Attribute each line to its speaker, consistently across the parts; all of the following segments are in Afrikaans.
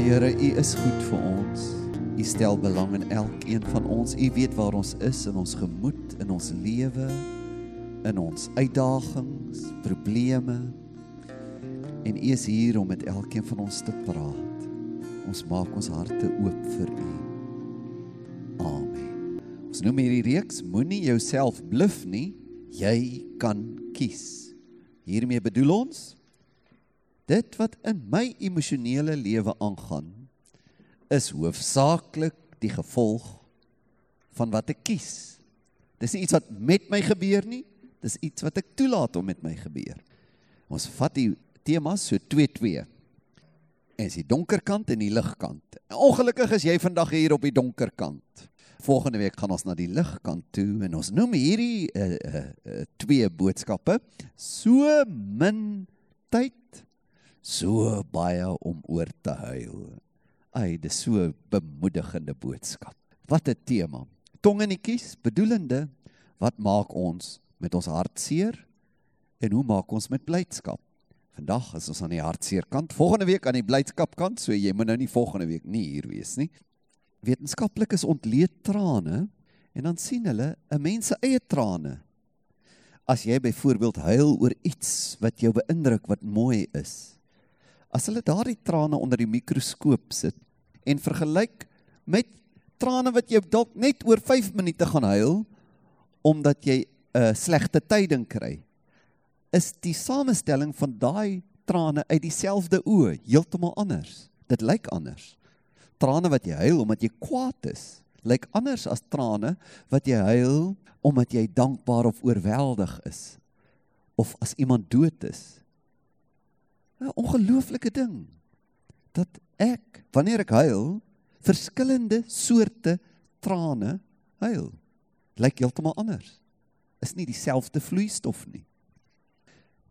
Speaker 1: Here, U is goed vir ons. U stel belang in elkeen van ons. U weet waar ons is in ons gemoed, in ons lewe, in ons uitdagings, probleme. En U is hier om met elkeen van ons te praat. Ons maak ons harte oop vir U. Amen. Ons noem hierdie reeks Moenie jouself bluf nie, jy kan kies. Hiermee bedoel ons dit wat in my emosionele lewe aangaan is hoofsaaklik die gevolg van wat ek kies. Dis nie iets wat met my gebeur nie, dis iets wat ek toelaat om met my gebeur. Ons vat die temas so 2-2. En is die donker kant en die ligkant. Ongelukkig is jy vandag hier op die donker kant. Volgende week gaan ons na die ligkant toe en ons noem hierdie uh, uh, uh, twee boodskappe so min tyd so baie om oor te huil. Ai, dis so bemoedigende boodskap. Wat 'n tema. Tongenetjies bedoelende wat maak ons met ons hart seer en hoe maak ons met blydskap? Vandag is ons aan die hartseer kant, volgende week aan die blydskap kant, so jy moet nou nie volgende week nie hier wees nie. Wetenskaplikes ontleed trane en dan sien hulle 'n mens se eie trane. As jy byvoorbeeld huil oor iets wat jou beïndruk wat mooi is, as hulle daardie trane onder die mikroskoop sit en vergelyk met trane wat jy dalk net oor 5 minute gaan huil omdat jy 'n slegte tyding kry is die samestelling van daai trane uit dieselfde oë heeltemal anders. Dit lyk anders. Trane wat jy huil omdat jy kwaad is lyk anders as trane wat jy huil omdat jy dankbaar of oorweldig is of as iemand dood is 'n ongelooflike ding dat ek wanneer ek huil verskillende soorte trane huil. Lyk heeltemal anders. Is nie dieselfde vloeistof nie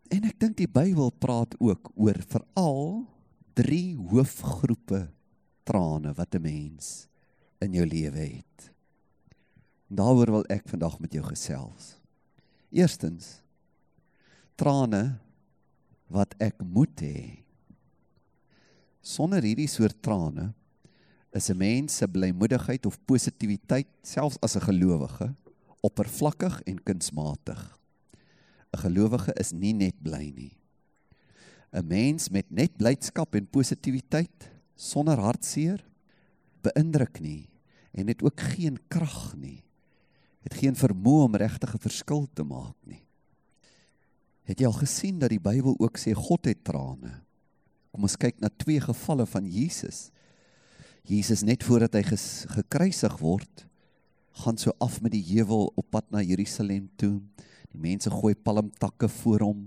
Speaker 1: en ek dink die Bybel praat ook oor veral drie hoofgroepe trane wat 'n mens in jou lewe het. Daaroor wil ek vandag met jou gesels. Eerstens trane wat ek moet hê. Sonder hierdie soort trane is 'n mens se blymoedigheid of positiwiteit selfs as 'n gelowige oppervlakkig en kunsmatig. 'n Gelowige is nie net bly nie. 'n Mens met net blydskap en positiwiteit sonder hartseer beïndruk nie en het ook geen krag nie. Het geen vermoë om regtig 'n verskil te maak nie. Het jy al gesien dat die Bybel ook sê God het trane? Kom ons kyk na twee gevalle van Jesus. Jesus net voordat hy gekruisig word, gaan so af met die heuwel op pad na Jerusalem toe. Die mense gooi palmtakke voor hom.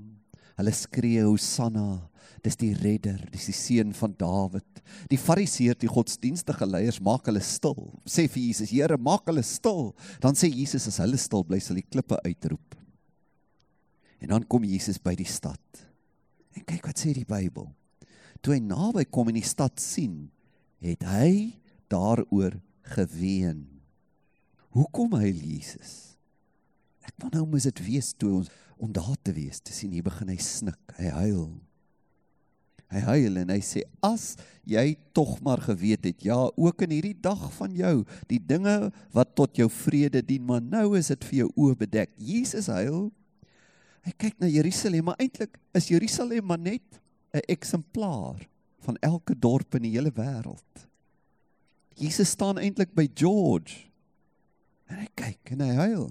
Speaker 1: Hulle skree Hosanna. Dis die redder, dis die seun van Dawid. Die fariseërs, die godsdienstige leiers maak hulle stil. Sê vir Jesus: "Here, maak hulle stil." Dan sê Jesus: "As hulle stil bly, sal die klippe uitroep." En dan kom Jesus by die stad. En kyk wat sê die Bybel. Toe hy naby kom en die stad sien, het hy daaroor geween. Hoekom hy Jesus? Ek wou nou moet dit wees toe ons om daar te wees te sien hier begin hy snik, hy huil. Hy huil en hy sê as jy tog maar geweet het, ja, ook in hierdie dag van jou, die dinge wat tot jou vrede dien, maar nou is dit vir jou oë bedek. Jesus huil Hy kyk na Jerusalem, maar eintlik is Jerusalem maar net 'n eksemplaar van elke dorp in die hele wêreld. Jesus staan eintlik by George. En hy kyk en hy huil.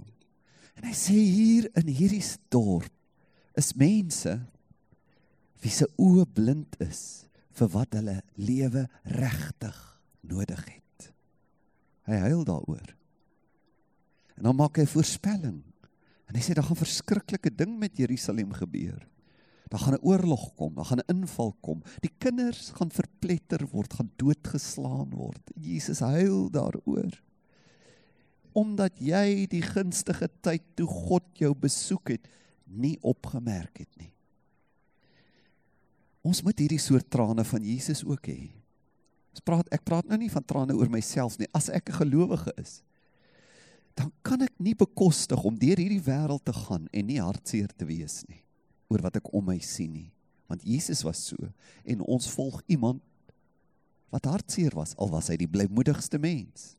Speaker 1: En hy sê hier in hierdie dorp is mense wie se oë blind is vir wat hulle lewe regtig nodig het. Hy huil daaroor. En dan maak hy voorspelling. En hy sê daar gaan verskriklike ding met Jerusalem gebeur. Daar gaan 'n oorlog kom, daar gaan 'n inval kom. Die kinders gaan verpletter word, gaan doodgeslaan word. Jesus huil daaroor. Omdat jy die gunstige tyd toe God jou besoek het, nie opgemerk het nie. Ons moet hierdie soort trane van Jesus ook hê. Ons praat ek praat nou nie van trane oor myself nie. As ek 'n gelowige is, dan kan ek nie bekostig om deur hierdie wêreld te gaan en nie hartseer te wees nie oor wat ek om my sien nie want Jesus was so en ons volg iemand wat hartseer was al was hy die blymoedigste mens.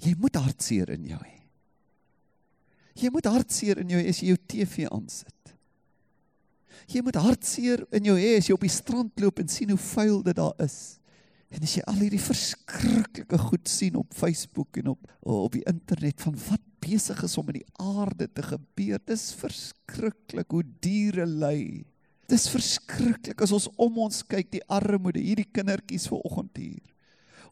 Speaker 1: Jy moet hartseer in jou hê. Jy moet hartseer in jou hê as jy jou TV aansit. Jy moet hartseer in jou hê as jy op die strand loop en sien hoe vuil dit daar is. En as jy al hierdie verskriklike goed sien op Facebook en op op die internet van wat besig is om in die aarde te gebeur, dis verskriklik hoe diere ly. Dis verskriklik as ons om ons kyk die armoede, hierdie kindertjies vanoggend hier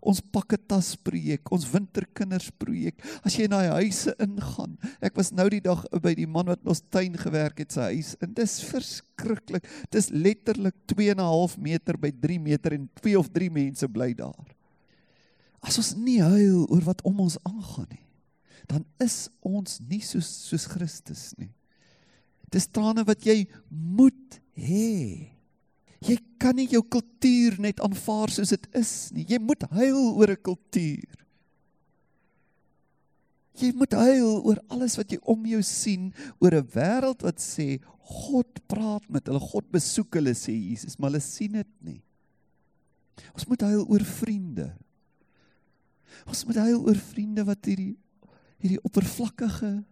Speaker 1: ons pakketas projek, ons winterkinders projek. As jy na die huise ingaan. Ek was nou die dag by die man wat ons tuin gewerk het, sy huis en dis verskriklik. Dis letterlik 2.5 meter by 3 meter en 2 of 3 mense bly daar. As ons nie huil oor wat om ons aangaan nie, dan is ons nie soos soos Christus nie. Dis trane wat jy moet hê. Jy kan nie jou kultuur net aanvaar soos dit is nie. Jy moet huil oor 'n kultuur. Jy moet huil oor alles wat jy om jou sien, oor 'n wêreld wat sê God praat met hulle, God besoek hulle sê Jesus, maar hulle sien dit nie. Ons moet huil oor vriende. Ons moet huil oor vriende wat hierdie hierdie oppervlakkige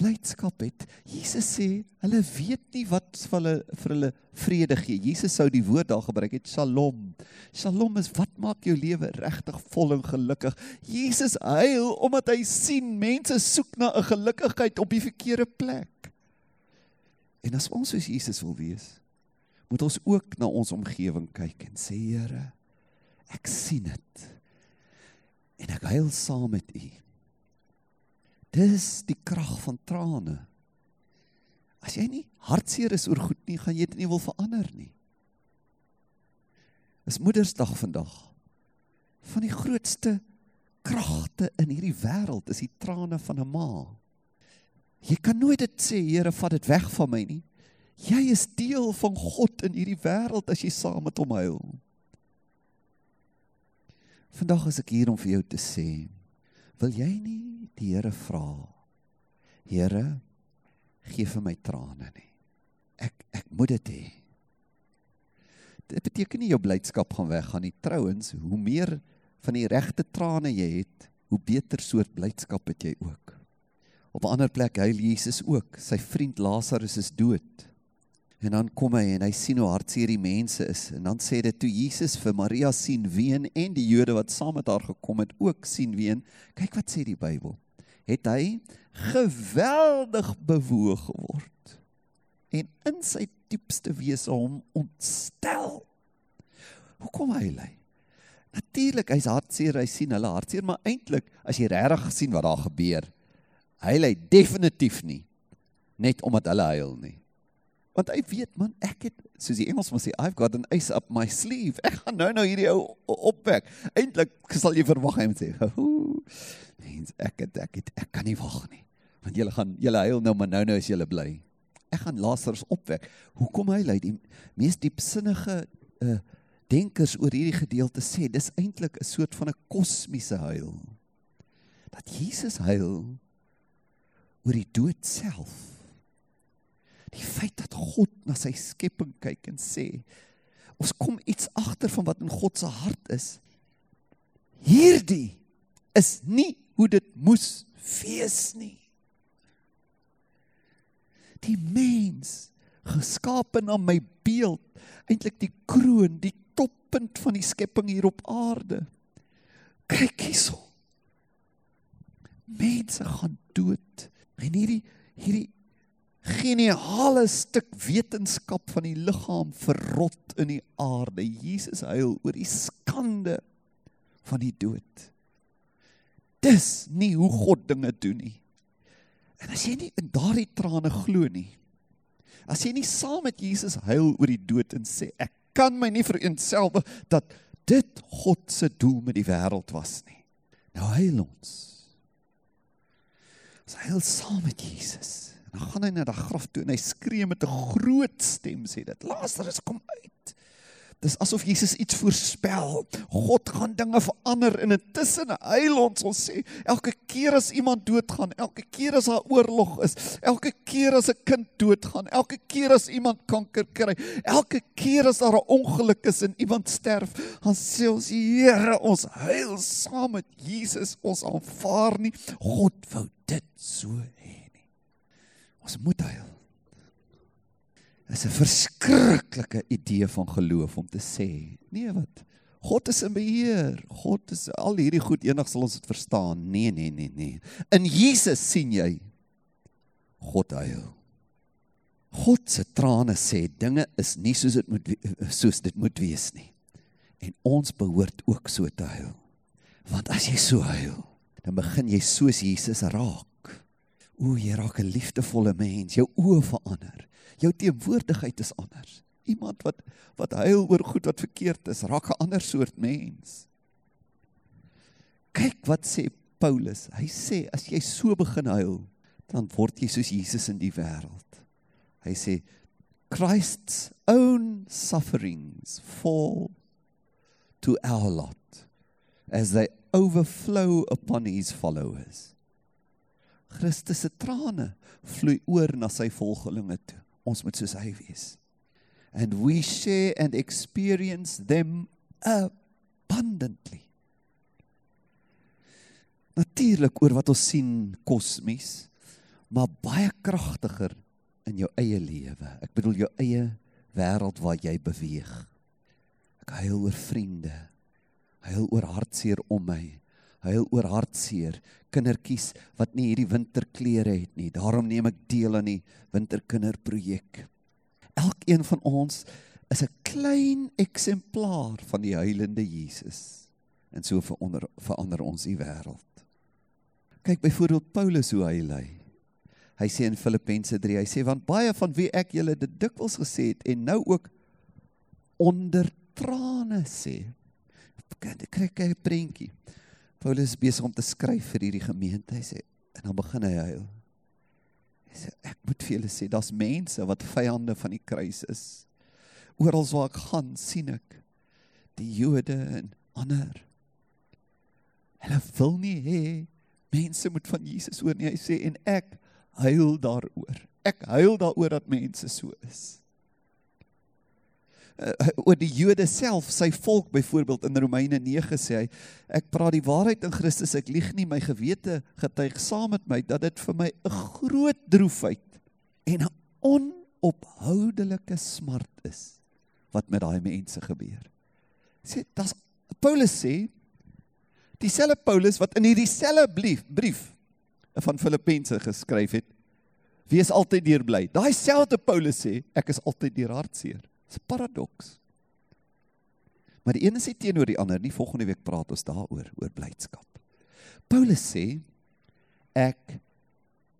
Speaker 1: blydskap het. Jesus sê, hulle weet nie wat vir hulle vir hulle vrede gee. Jesus sou die woord daar gebruik het, Shalom. Shalom is wat maak jou lewe regtig vol en gelukkig. Jesus huil omdat hy sien mense soek na 'n gelukkigheid op die verkeerde plek. En as ons soos Jesus wil wees, moet ons ook na ons omgewing kyk en sê, Here, ek sien dit. En ek huil saam met U. Dis die krag van trane. As jy nie hartseer is oor goed nie, gaan jy dit nie wil verander nie. Dis Moedersdag vandag. Van die grootste kragte in hierdie wêreld is die trane van 'n ma. Jy kan nooit dit sê, Here, vat dit weg van my nie. Jy is deel van God in hierdie wêreld as jy saam met hom huil. Vandag is ek hier om vir jou te sê, wil jy nie die Here vra Here gee vir my trane nie. Ek ek moet dit hê. Dit beteken nie jou blydskap gaan weggaan nie. Trouens hoe meer van die regte trane jy het hoe beter soort blydskap het jy ook. Op 'n ander plek huil Jesus ook. Sy vriend Lazarus is dood En dan kom hy en hy sien hoe hartseer die mense is en dan sê dit toe Jesus vir Maria sien ween en die Jode wat saam met haar gekom het ook sien ween. Kyk wat sê die Bybel. Het hy geweldig bewoog geword en in sy diepste wese hom ontstel. Hoekom hy lê? Natuurlik hy's hartseer, hy sien hulle hartseer, maar eintlik as jy regtig gesien wat daar gebeur, hy lê definitief nie net omdat hulle huil nie want hy weet man ek het soos die Engelsman sê I've got an ace up my sleeve. Ek gaan nou nou hierdie ou opwek. Eintlik sal jy verwag hy moet sê mens ek het, ek het, ek kan nie wag nie. Want julle gaan julle huil nou maar nou nou as julle bly. Ek gaan Lazarus opwek. Hoekom hy? Lei die mees diepsinnige uh, denkers oor hierdie gedeelte sê dis eintlik 'n soort van 'n kosmiese huil. Dat Jesus huil oor die dood self Die feit dat God na sy skepping kyk en sê ons kom iets agter van wat in God se hart is. Hierdie is nie hoe dit moes wees nie. Die mens geskape na my beeld, eintlik die kroon, die toppunt van die skepping hier op aarde. Kyk hierso. Mense gaan dood. En hierdie hierdie geniale stuk wetenskap van die liggaam verrot in die aarde. Jesus huil oor die skande van die dood. Dis nie hoe God dinge doen nie. En as jy nie in daardie trane glo nie, as jy nie saam met Jesus huil oor die dood en sê ek kan my nie vereenselwig dat dit God se doel met die wêreld was nie. Nou huil ons. Ons huil saam met Jesus. En dan gaan hy na die graf toe en hy skree met 'n groot stem sê dit Lazarus kom uit. Dis asof Jesus iets voorspel. God gaan dinge verander en intussen huil ons. Ons sê elke keer as iemand doodgaan, elke keer as daar oorlog is, elke keer as 'n kind doodgaan, elke keer as iemand kanker kry, elke keer as daar 'n ongeluk is en iemand sterf, dan sê ons Here, ons huil saam met Jesus. Ons aanvaar nie God wou dit so. Ons moet huil is 'n verskriklike idee van geloof om te sê, nee wat? God is in beheer. God is al hierdie goed eendag sal ons dit verstaan. Nee, nee, nee, nee. In Jesus sien jy God huil. God se trane sê dinge is nie soos dit moet soos dit moet wees nie. En ons behoort ook so te huil. Want as jy so huil, dan begin jy soos Jesus raak. O, jy raak 'n liefdevolle mens. Jou oë verander jou teenwoordigheid is anders. Iemand wat wat huil oor goed wat verkeerd is, raak 'n ander soort mens. Kyk wat sê Paulus. Hy sê as jy so begin huil, dan word jy soos Jesus in die wêreld. Hy sê Christ's own sufferings fall to our lot as they overflow upon his followers. Christus se trane vloei oor na sy volgelinge toe. Ons moet soos hy wees. And we share and experience them abundantly. Natuurlik oor wat ons sien kosmies, maar baie kragtiger in jou eie lewe. Ek bedoel jou eie wêreld waar jy beweeg. Ek huil oor vriende. Huil oor hartseer om my. Huil oor hartseer kindertjies wat nie hierdie winterklere het nie. Daarom neem ek deel aan die winterkinderprojek. Elkeen van ons is 'n klein eksemplaar van die huilende Jesus. En so verander verander ons die wêreld. Kyk byvoorbeeld Paulus hoe hy ly. Hy sê in Filippense 3, hy sê want baie van wie ek julle dit dikwels gesê het en nou ook onder trane sê. Kyk kyk 'n prentjie. Paulus besig om te skryf vir hierdie gemeente. Hy sê en dan begin hy huil. Hy sê ek moet vir julle sê daar's mense wat vyande van die kruis is. Oral waar ek gaan, sien ek die Jode en ander. Hulle wil nie hê mense moet van Jesus hoor nie. Hy sê en ek huil daaroor. Ek huil daaroor dat mense so is uh, oor die Jode self, sy volk byvoorbeeld in Romeine 9 sê hy, ek praat die waarheid in Christus, ek lieg nie, my gewete getuig saam met my dat dit vir my 'n groot droefheid en 'n onophoudelike smart is wat met daai mense gebeur. Sê das Paulus sê dieselfde Paulus wat in hierdie selfde brief brief van Filippense geskryf het wees altyd deur bly. Daai selfde Paulus sê ek is altyd deur hartseer. Dis 'n paradoks. Maar die een is nie teenoor die ander nie. Volgende week praat ons daaroor, oor blydskap. Paulus sê ek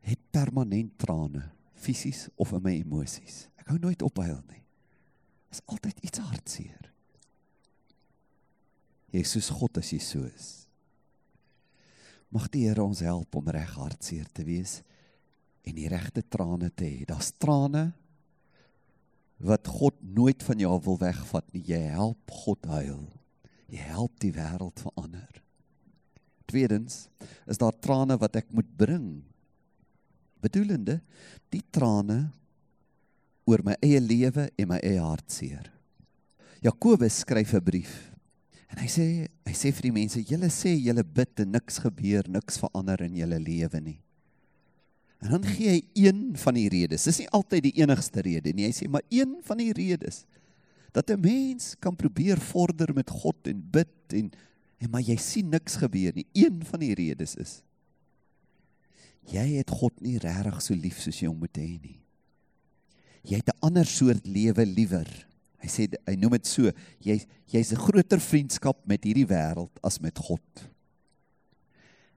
Speaker 1: het permanent trane, fisies of in my emosies. Ek hou nooit op huil nie. Is altyd iets hartseer. Jesus God as jy so is. Mag die Here ons help om reg hartseer te wees en die regte trane te hê. Daar's trane wat God nooit van jou wil wegvat nie. Jy help God huil. Jy help die wêreld verander. Tweedens is daar trane wat ek moet bring. Bedoelende die trane oor my eie lewe en my eie hartseer. Jakobus skryf 'n brief en hy sê hy sê vir die mense: "Julle sê julle bid en niks gebeur, niks verander in julle lewe nie." En dan gee hy een van die redes. Dis nie altyd die enigste rede nie. Hy sê maar een van die redes dat 'n mens kan probeer vorder met God en bid en en maar jy sien niks gebeur nie. Een van die redes is jy het God nie regtig so lief soos jy hom moet hê nie. Jy het 'n ander soort lewe liewer. Hy sê hy noem dit so, jy jy's 'n groter vriendskap met hierdie wêreld as met God.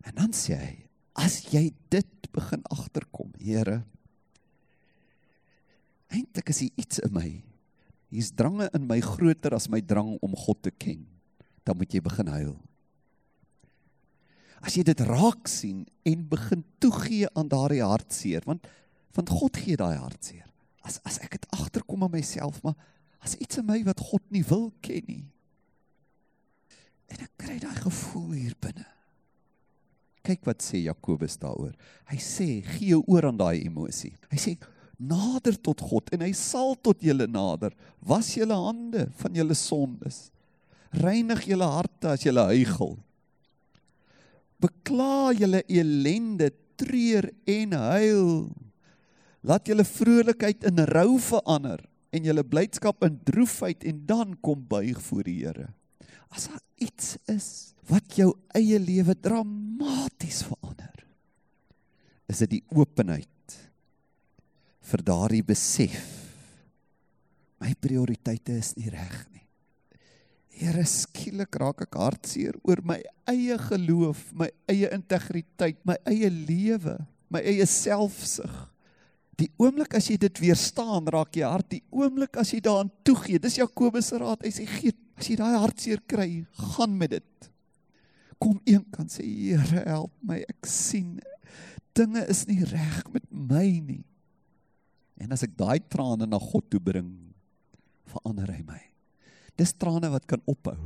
Speaker 1: En dan sê hy, as jy dit begin agterkom, Here. Eintlik is hier iets in my. Hier's drange in my groter as my drang om God te ken. Dan moet jy begin huil. As jy dit raak sien en begin toegee aan daardie hartseer, want want God gee daai hartseer. As as ek dit agterkom aan myself, maar As iets in my wat God nie wil ken nie. En ek kry daai gevoel hier binne. Kyk wat sê Jakobus daaroor. Hy sê gee jou oor aan daai emosie. Hy sê nader tot God en hy sal tot julle nader. Was julle hande van julle sondes. Reinig julle harte as julle huigel. Bekla julle ellende, treur en huil. Laat julle vrolikheid in rou verander en julle blydskap in droefheid en dan kom buig voor die Here. As daar iets is wat jou eie lewe dramaties verander, is dit die openheid vir daardie besef. My prioriteite is nie reg nie. Here skielik raak ek hartseer oor my eie geloof, my eie integriteit, my eie lewe, my eie selfsug. Die oomblik as jy dit weerstaan, raak jy hart. Die oomblik as jy daaraan toegee, dis Jakobus se raad. Hy sê gee, as jy daai hartseer kry, gaan met dit. Kom een kan sê Here, help my. Ek sien dinge is nie reg met my nie. En as ek daai trane na God toe bring, verander hy my. Dis trane wat kan ophou.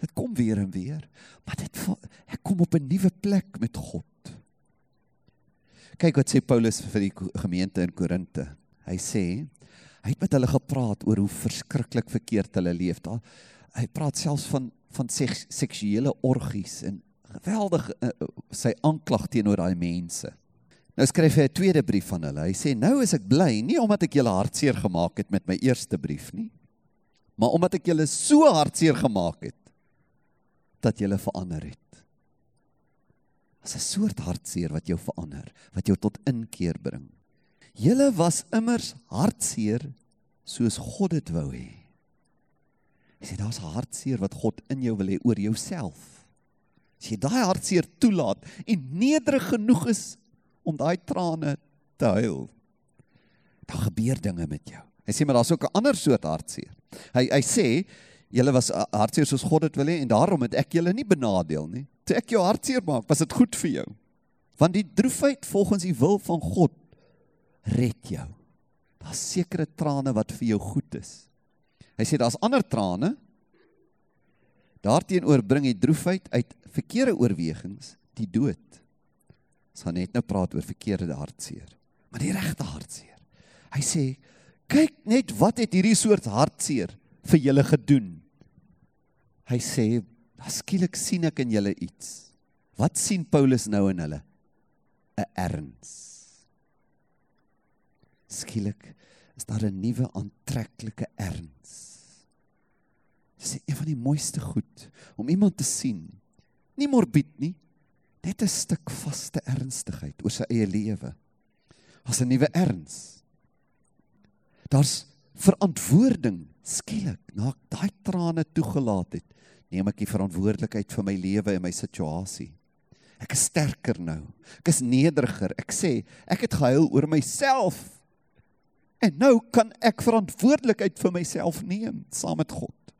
Speaker 1: Dit kom weer en weer, maar dit ek kom op 'n nuwe plek met God. Kyk wat sê Paulus vir die gemeente in Korinte. Hy sê hy het met hulle gepraat oor hoe verskriklik verkeerd hulle leef. Daar hy praat selfs van van seks, seksuele orgies en geweldig uh, sy aanklag teenoor daai mense. Nou skryf hy 'n tweede brief van hulle. Hy sê nou is ek bly nie omdat ek julle hartseer gemaak het met my eerste brief nie, maar omdat ek julle so hartseer gemaak het dat julle verander het. As 'n soort hartseer wat jou verander, wat jou tot inkeer bring. Julle was immers hartseer soos God dit wou hê. Jy sê daar's hartseer wat God in jou wil hê oor jouself. As jy daai hartseer toelaat en nederig genoeg is om daai trane te huil, dan gebeur dinge met jou. Hy sê maar daar's ook 'n ander soort hartseer. Hy hy sê julle was hartseer soos God dit wil hê en daarom het ek julle nie benadeel nie toe ek jou hartseer maak, was dit goed vir jou. Want die droefheid volgens die wil van God red jou. Daar's sekere trane wat vir jou goed is. Hy sê daar's ander trane. Daarteenoor bring die droefheid uit verkeerde oorwegings die dood. Ons gaan net nou praat oor verkeerde hartseer, maar die regte hartseer. Hy sê kyk net wat het hierdie soort hartseer vir julle gedoen. Hy sê skielik sien ek in julle iets. Wat sien Paulus nou in hulle? 'n Erns. Skielik is daar 'n nuwe aantreklike erns. Dis een van die mooiste goed om iemand te sien. Nie morbied nie, net 'n stuk vaste ernstigheid oor sy eie lewe. As 'n nuwe erns. Daar's verantwoording skielik na daai trane toegelaat het neem ek die verantwoordelikheid vir my lewe en my situasie. Ek is sterker nou. Ek is nederiger. Ek sê, ek het gehuil oor myself. En nou kan ek verantwoordelikheid vir myself neem saam met God.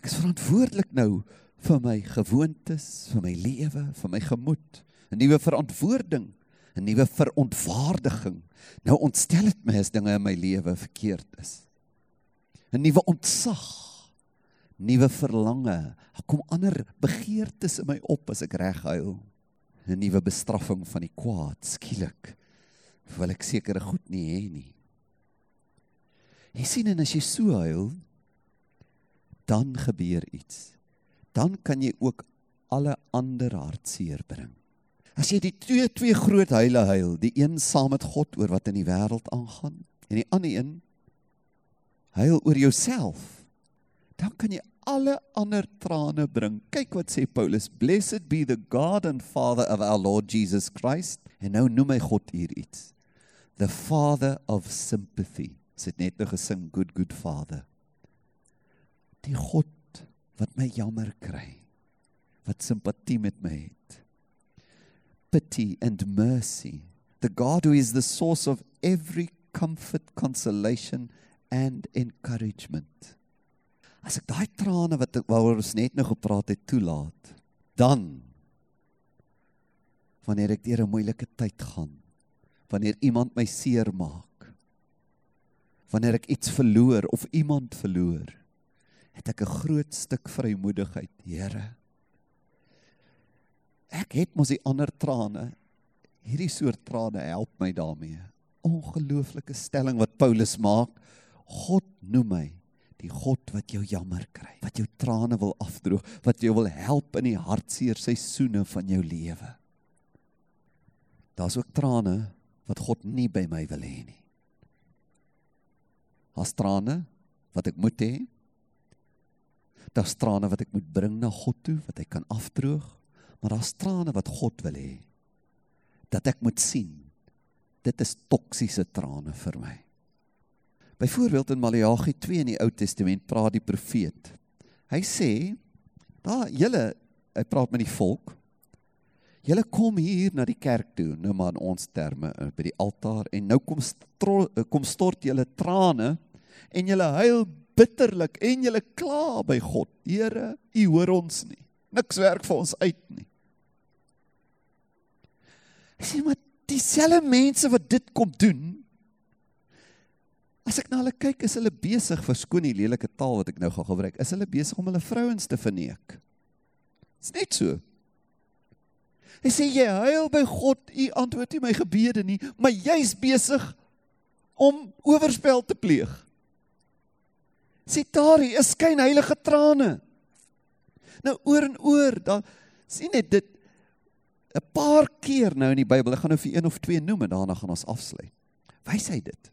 Speaker 1: Ek is verantwoordelik nou vir my gewoontes, vir my lewe, vir my gemoed, 'n nuwe verantwoording, 'n nuwe verontwaardiging. Nou ontstel dit my as dinge in my lewe verkeerd is. 'n Nuwe ontsag nuwe verlange. Daar kom ander begeertes in my op as ek reg huil. 'n Nuwe bestraffing van die kwaad skielik. Wil ek sekere goed nie hê nie. Jy sien en as jy so huil, dan gebeur iets. Dan kan jy ook alle ander hartseer bring. As jy die twee twee groot huile huil, die een saam met God oor wat in die wêreld aangaan en die ander een huil oor jouself dan kan jy alle ander trane bring. Kyk wat sê Paulus, blessed be the God and Father of our Lord Jesus Christ. En nou noem hy God hier iets. The Father of sympathy. Sit net nou gesing good good Father. Die God wat my jammer kry. Wat simpatie met my het. Pity and mercy. The God who is the source of every comfort, consolation and encouragement as ek daai trane wat waaroor ons net nou gepraat het toelaat, dan wanneer ek deur 'n moeilike tyd gaan, wanneer iemand my seer maak, wanneer ek iets verloor of iemand verloor, het ek 'n groot stuk vrymoedigheid, Here. Ek het mos die ander trane. Hierdie soort trane help my daarmee. Ongelooflike stelling wat Paulus maak. God noem my die God wat jou jammer kry, wat jou trane wil afdroog, wat jou wil help in die hartseer seisoene van jou lewe. Daar's ook trane wat God nie by my wil hê nie. Daar's trane wat ek moet hê. Daar's trane wat ek moet bring na God toe wat hy kan afdroog, maar daar's trane wat God wil hê dat ek moet sien. Dit is toksiese trane vir my. Byvoorbeeld in Maleagi 2 in die Ou Testament praat die profeet. Hy sê, daar julle hy praat met die volk. Julle kom hier na die kerk toe, nou maar in ons terme eh, by die altaar en nou kom stro, eh, kom stort julle trane en julle huil bitterlik en julle kla by God. Here, U hoor ons nie. Niks werk vir ons uit nie. Ek sê maar dieselfde mense wat dit kom doen. As ek na hulle kyk, is hulle besig vir skoon die lelike taal wat ek nou gaan gebruik. Is hulle besig om hulle vrouens te verneek? Dit's net so. Hy sê jy huil by God, u antwoord nie my gebede nie, maar jy's besig om oorspel te pleeg. Sê daar is skyn heilige trane. Nou oor en oor, dan sien net dit 'n paar keer nou in die Bybel. Ek gaan nou vir een of twee noem en daarna gaan ons afsluit. Wys hy dit?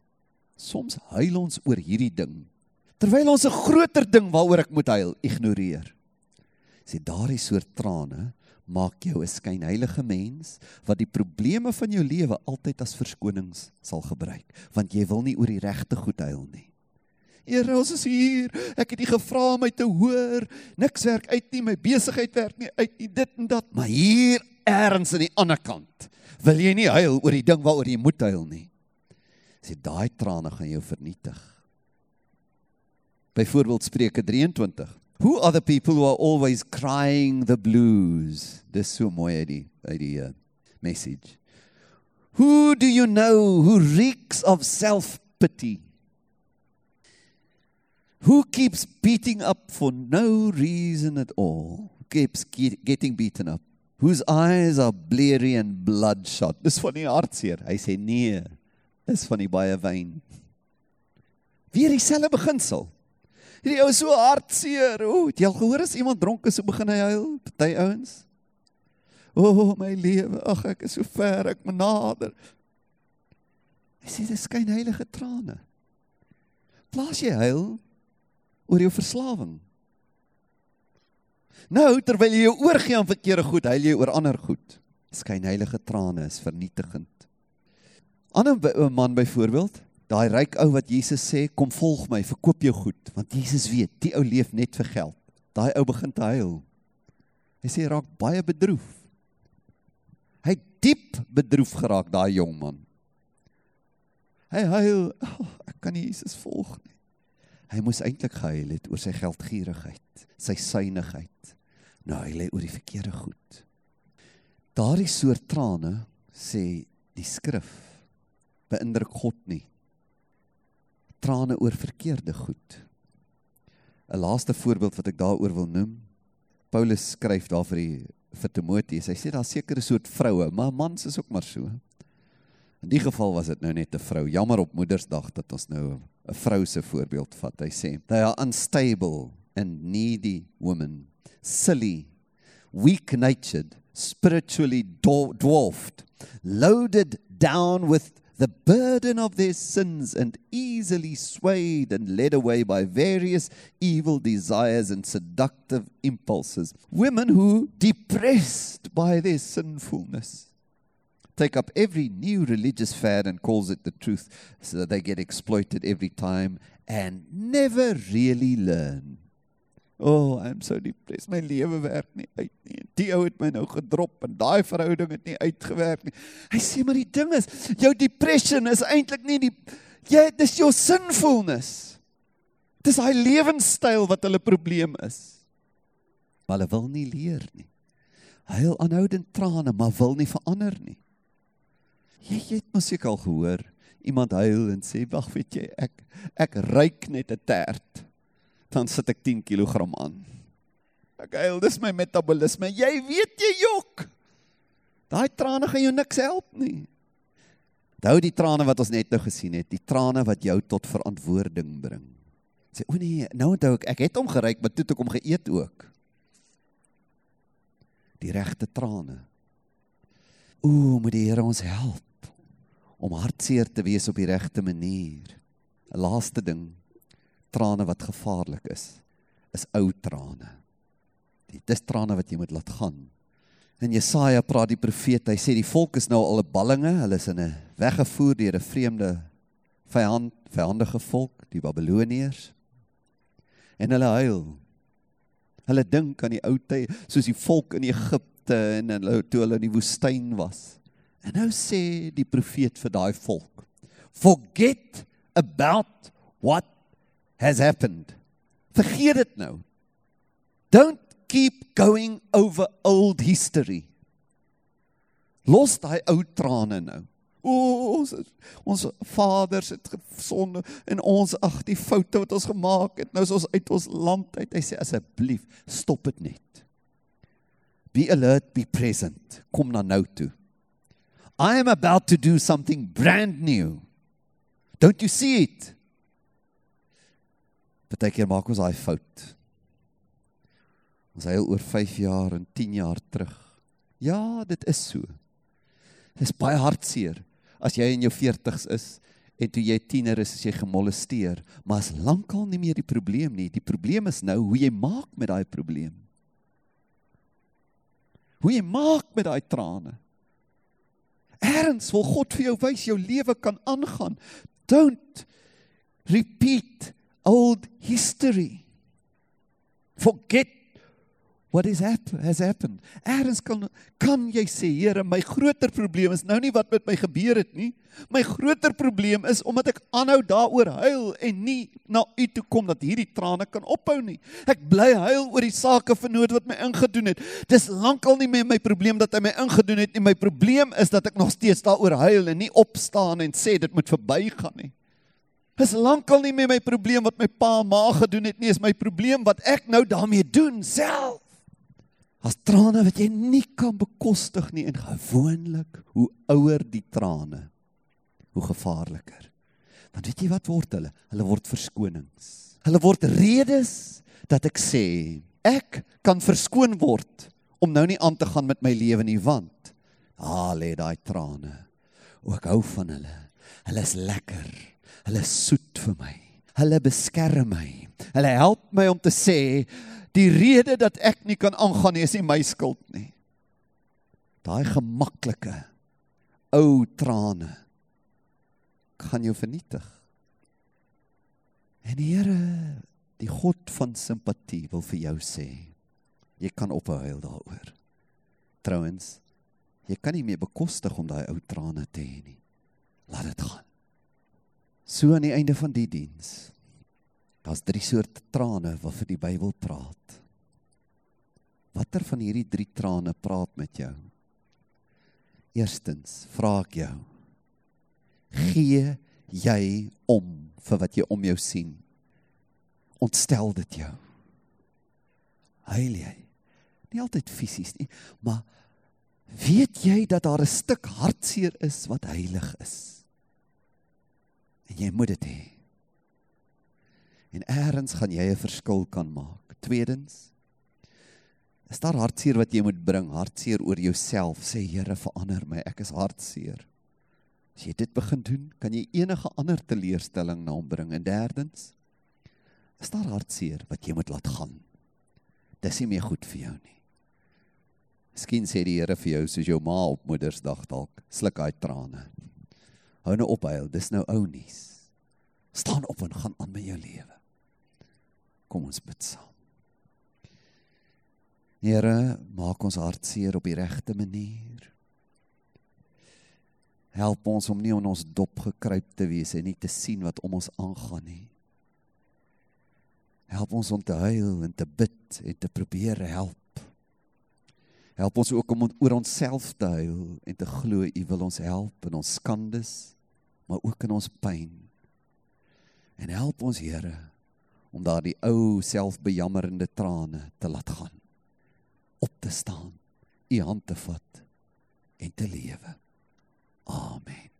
Speaker 1: Soms huil ons oor hierdie ding terwyl ons 'n groter ding waaroor ek moet huil ignoreer. Sê daardie soort trane maak jou 'n skynheilige mens wat die probleme van jou lewe altyd as verskonings sal gebruik, want jy wil nie oor die regte goed huil nie. Here, ons is hier. Ek het U gevra om my te hoor. Niks werk uit nie, my besigheid werk nie uit nie, dit en dat. Maar hier ergens aan die ander kant wil jy nie huil oor die ding waaroor jy moet huil nie. Sê daai trane gaan jou vernietig. Byvoorbeeld Spreuke 23 Who are the people who are always crying the blues? Dis so mooi uit die uit die uh, message. Who do you know who reeks of self-pity? Who keeps beating up for no reason at all? Keeps getting beaten up. Whose eyes are bleary and bloodshot. Dis van die hartseer. Hy sê nee. Dis van die baie wyn. Weer dieselfde beginsel. Hierdie ou so hartseer. O, het jy al gehoor as iemand dronk is, so begin hy huil? Party ouens. O, oh, my lewe. Ag, ek is so ver, ek moet nader. Hy sê dis skyn heilige trane. Plaas jy huil oor jou verslawing. Nou, terwyl jy jou oorgee aan verkeerde goed, huil jy oor ander goed. Skyn heilige trane is vernietigend. Ander 'n man byvoorbeeld, Daai ryk ou wat Jesus sê, kom volg my, verkoop jou goed, want Jesus weet, die ou leef net vir geld. Daai ou begin te huil. Hy sê raak baie bedroef. Hy diep bedroef geraak daai jong man. Hy huil, oh, ek kan nie Jesus volg nie. Hy moes eintlik gehuil het oor sy geldgierigheid, sy suinigheid. Nou hy lê oor die verkeerde goed. Daardie soort trane sê die skrif beïndruk God nie trane oor verkeerde goed. 'n Laaste voorbeeld wat ek daaroor wil noem. Paulus skryf daar vir die vir Timoteus. Hy sê daar sekere soort vroue, maar mans is ook maar so. In die geval was dit nou net 'n vrou. Jammer op Moedersdag dat ons nou 'n vrou se voorbeeld vat. Hy sê, "They are unstable and needy women, silly, weak-natured, spiritually dwarfed, loaded down with the burden of their sins and easily swayed and led away by various evil desires and seductive impulses. Women who, depressed by their sinfulness, take up every new religious fad and calls it the truth so that they get exploited every time and never really learn Oh, I'm so depressed. My lewe werk nie uit. Die ou het my nou gedrop en daai verhouding het nie uitgewerk nie. Hy sê maar die ding is, jou depression is eintlik nie die jy dis jou sinfulness. Dis hy lewenstyl wat hulle probleem is. Maar hulle wil nie leer nie. Huil aanhoudend trane, maar wil nie verander nie. Jy, jy het mos seker al gehoor, iemand huil en sê, "Wag, weet jy, ek ek ruik net 'n tert." Dan sit ek 10 kg aan. Ek huil, dis my metabolisme. Jy weet jy jok. Daai trane gaan jou niks help nie. Onthou die trane wat ons net nou gesien het, die trane wat jou tot verantwoording bring. Sê, "O nee, nou onthou ek, ek het hom geryk, maar toe het ek hom geëet ook." Die regte trane. O, moet die Here ons help om hartseer te wees op die regte manier. 'n Laaste ding, trane wat gevaarlik is, is ou trane. Dit is trane wat jy moet laat gaan. En Jesaja praat die profeet, hy sê die volk is nou al 'n ballinge, hulle is in 'n weggevoer deur 'n vreemde vyand, vyandige volk, die Babiloniërs. En hulle huil. Hulle dink aan die ou tye, soos die volk in Egipte en hulle toe hulle in die woestyn was. En nou sê die profeet vir daai volk: Forget about what has happened. Vergeet dit nou. Don't keep going over old history. Los daai ou trane nou. O ons ons vaders het gesonde en ons ag die foute wat ons gemaak het nou is ons uit ons land uit. Hy sê asseblief stop dit net. Be alert, be present. Kom na nou toe. I am about to do something brand new. Don't you see it? Partykeer maak ons daai fout. Ons hy oor 5 jaar en 10 jaar terug. Ja, dit is so. Dit is baie hartseer as jy in jou 40's is en toe jy tiener is as jy gemolesteer, maar as lankal nie meer die probleem nie. Die probleem is nou hoe jy maak met daai probleem. Hoe jy maak met daai trane. Erns wil God vir jou wys jou lewe kan aangaan. Don't repeat old history. Forget what is happen, has happened. Erns kan kan jy sê, Here, my groter probleem is nou nie wat met my gebeur het nie. My groter probleem is omdat ek aanhou daaroor huil en nie na U toe kom dat hierdie trane kan ophou nie. Ek bly huil oor die sake vernoot wat my ingedoen het. Dis lankal nie meer my probleem dat hy my ingedoen het nie. My probleem is dat ek nog steeds daaroor huil en nie opstaan en sê dit moet verbygaan nie. Dis lankal nie meer my probleem wat my pa en ma gedoen het nie, is my probleem wat ek nou daarmee doen self. As trane wat jy nie kan bekostig nie en gewoonlik hoe ouer die trane, hoe gevaarliker. Want weet jy wat word hulle? Hulle word verskonings. Hulle word redes dat ek sê ek kan verskoon word om nou nie aan te gaan met my lewe nie want ah lê daai trane. O ek hou van hulle. Hulle is lekker. Hulle is soet vir my. Hulle beskerm my. Hulle help my om te sê die rede dat ek nie kan aangaan nie is nie my skuld nie. Daai gemaklike ou trane gaan jou vernietig. En die Here, die God van simpatie wil vir jou sê, jy kan ophou huil daaroor. Trouwens, jy kan nie meer bekostig om daai ou trane te hê nie. Laat dit gaan. So aan die einde van die diens Daar's drie soorte trane wat vir die Bybel praat. Watter van hierdie drie trane praat met jou? Eerstens, vra ek jou. Gee jy om vir wat jy om jou sien? Ontstel dit jou? Huil jy? Nie altyd fisies nie, maar weet jy dat daar 'n stuk hartseer is wat heilig is? En jy moet dit hê. En eers gaan jy 'n verskil kan maak. Tweedens is daar hartseer wat jy moet bring, hartseer oor jouself. Sê Here, verander my. Ek is hartseer. As jy dit begin doen, kan jy enige ander teleurstelling na hom bring. En derdens is daar hartseer wat jy moet laat gaan. Dis nie meer goed vir jou nie. Miskien sê die Here vir jou soos jou ma op Moedersdag dalk, sluk hy trane. Hou nou op huil, dis nou ou nuus. Staan op en gaan aan met jou lewe. Kom ons bid saam. Here, maak ons hart seer op die regte manier. Help ons om nie in ons dop gekruip te wees en nie te sien wat om ons aangaan nie. Help ons om te huil en te bid en te probeer help. Help ons ook om oor onsself te huil en te glo U wil ons help in ons skandes maar ook in ons pyn. En help ons Here om daardie ou selfbejammerende trane te laat gaan. Op te staan, u hand te vat en te lewe. Amen.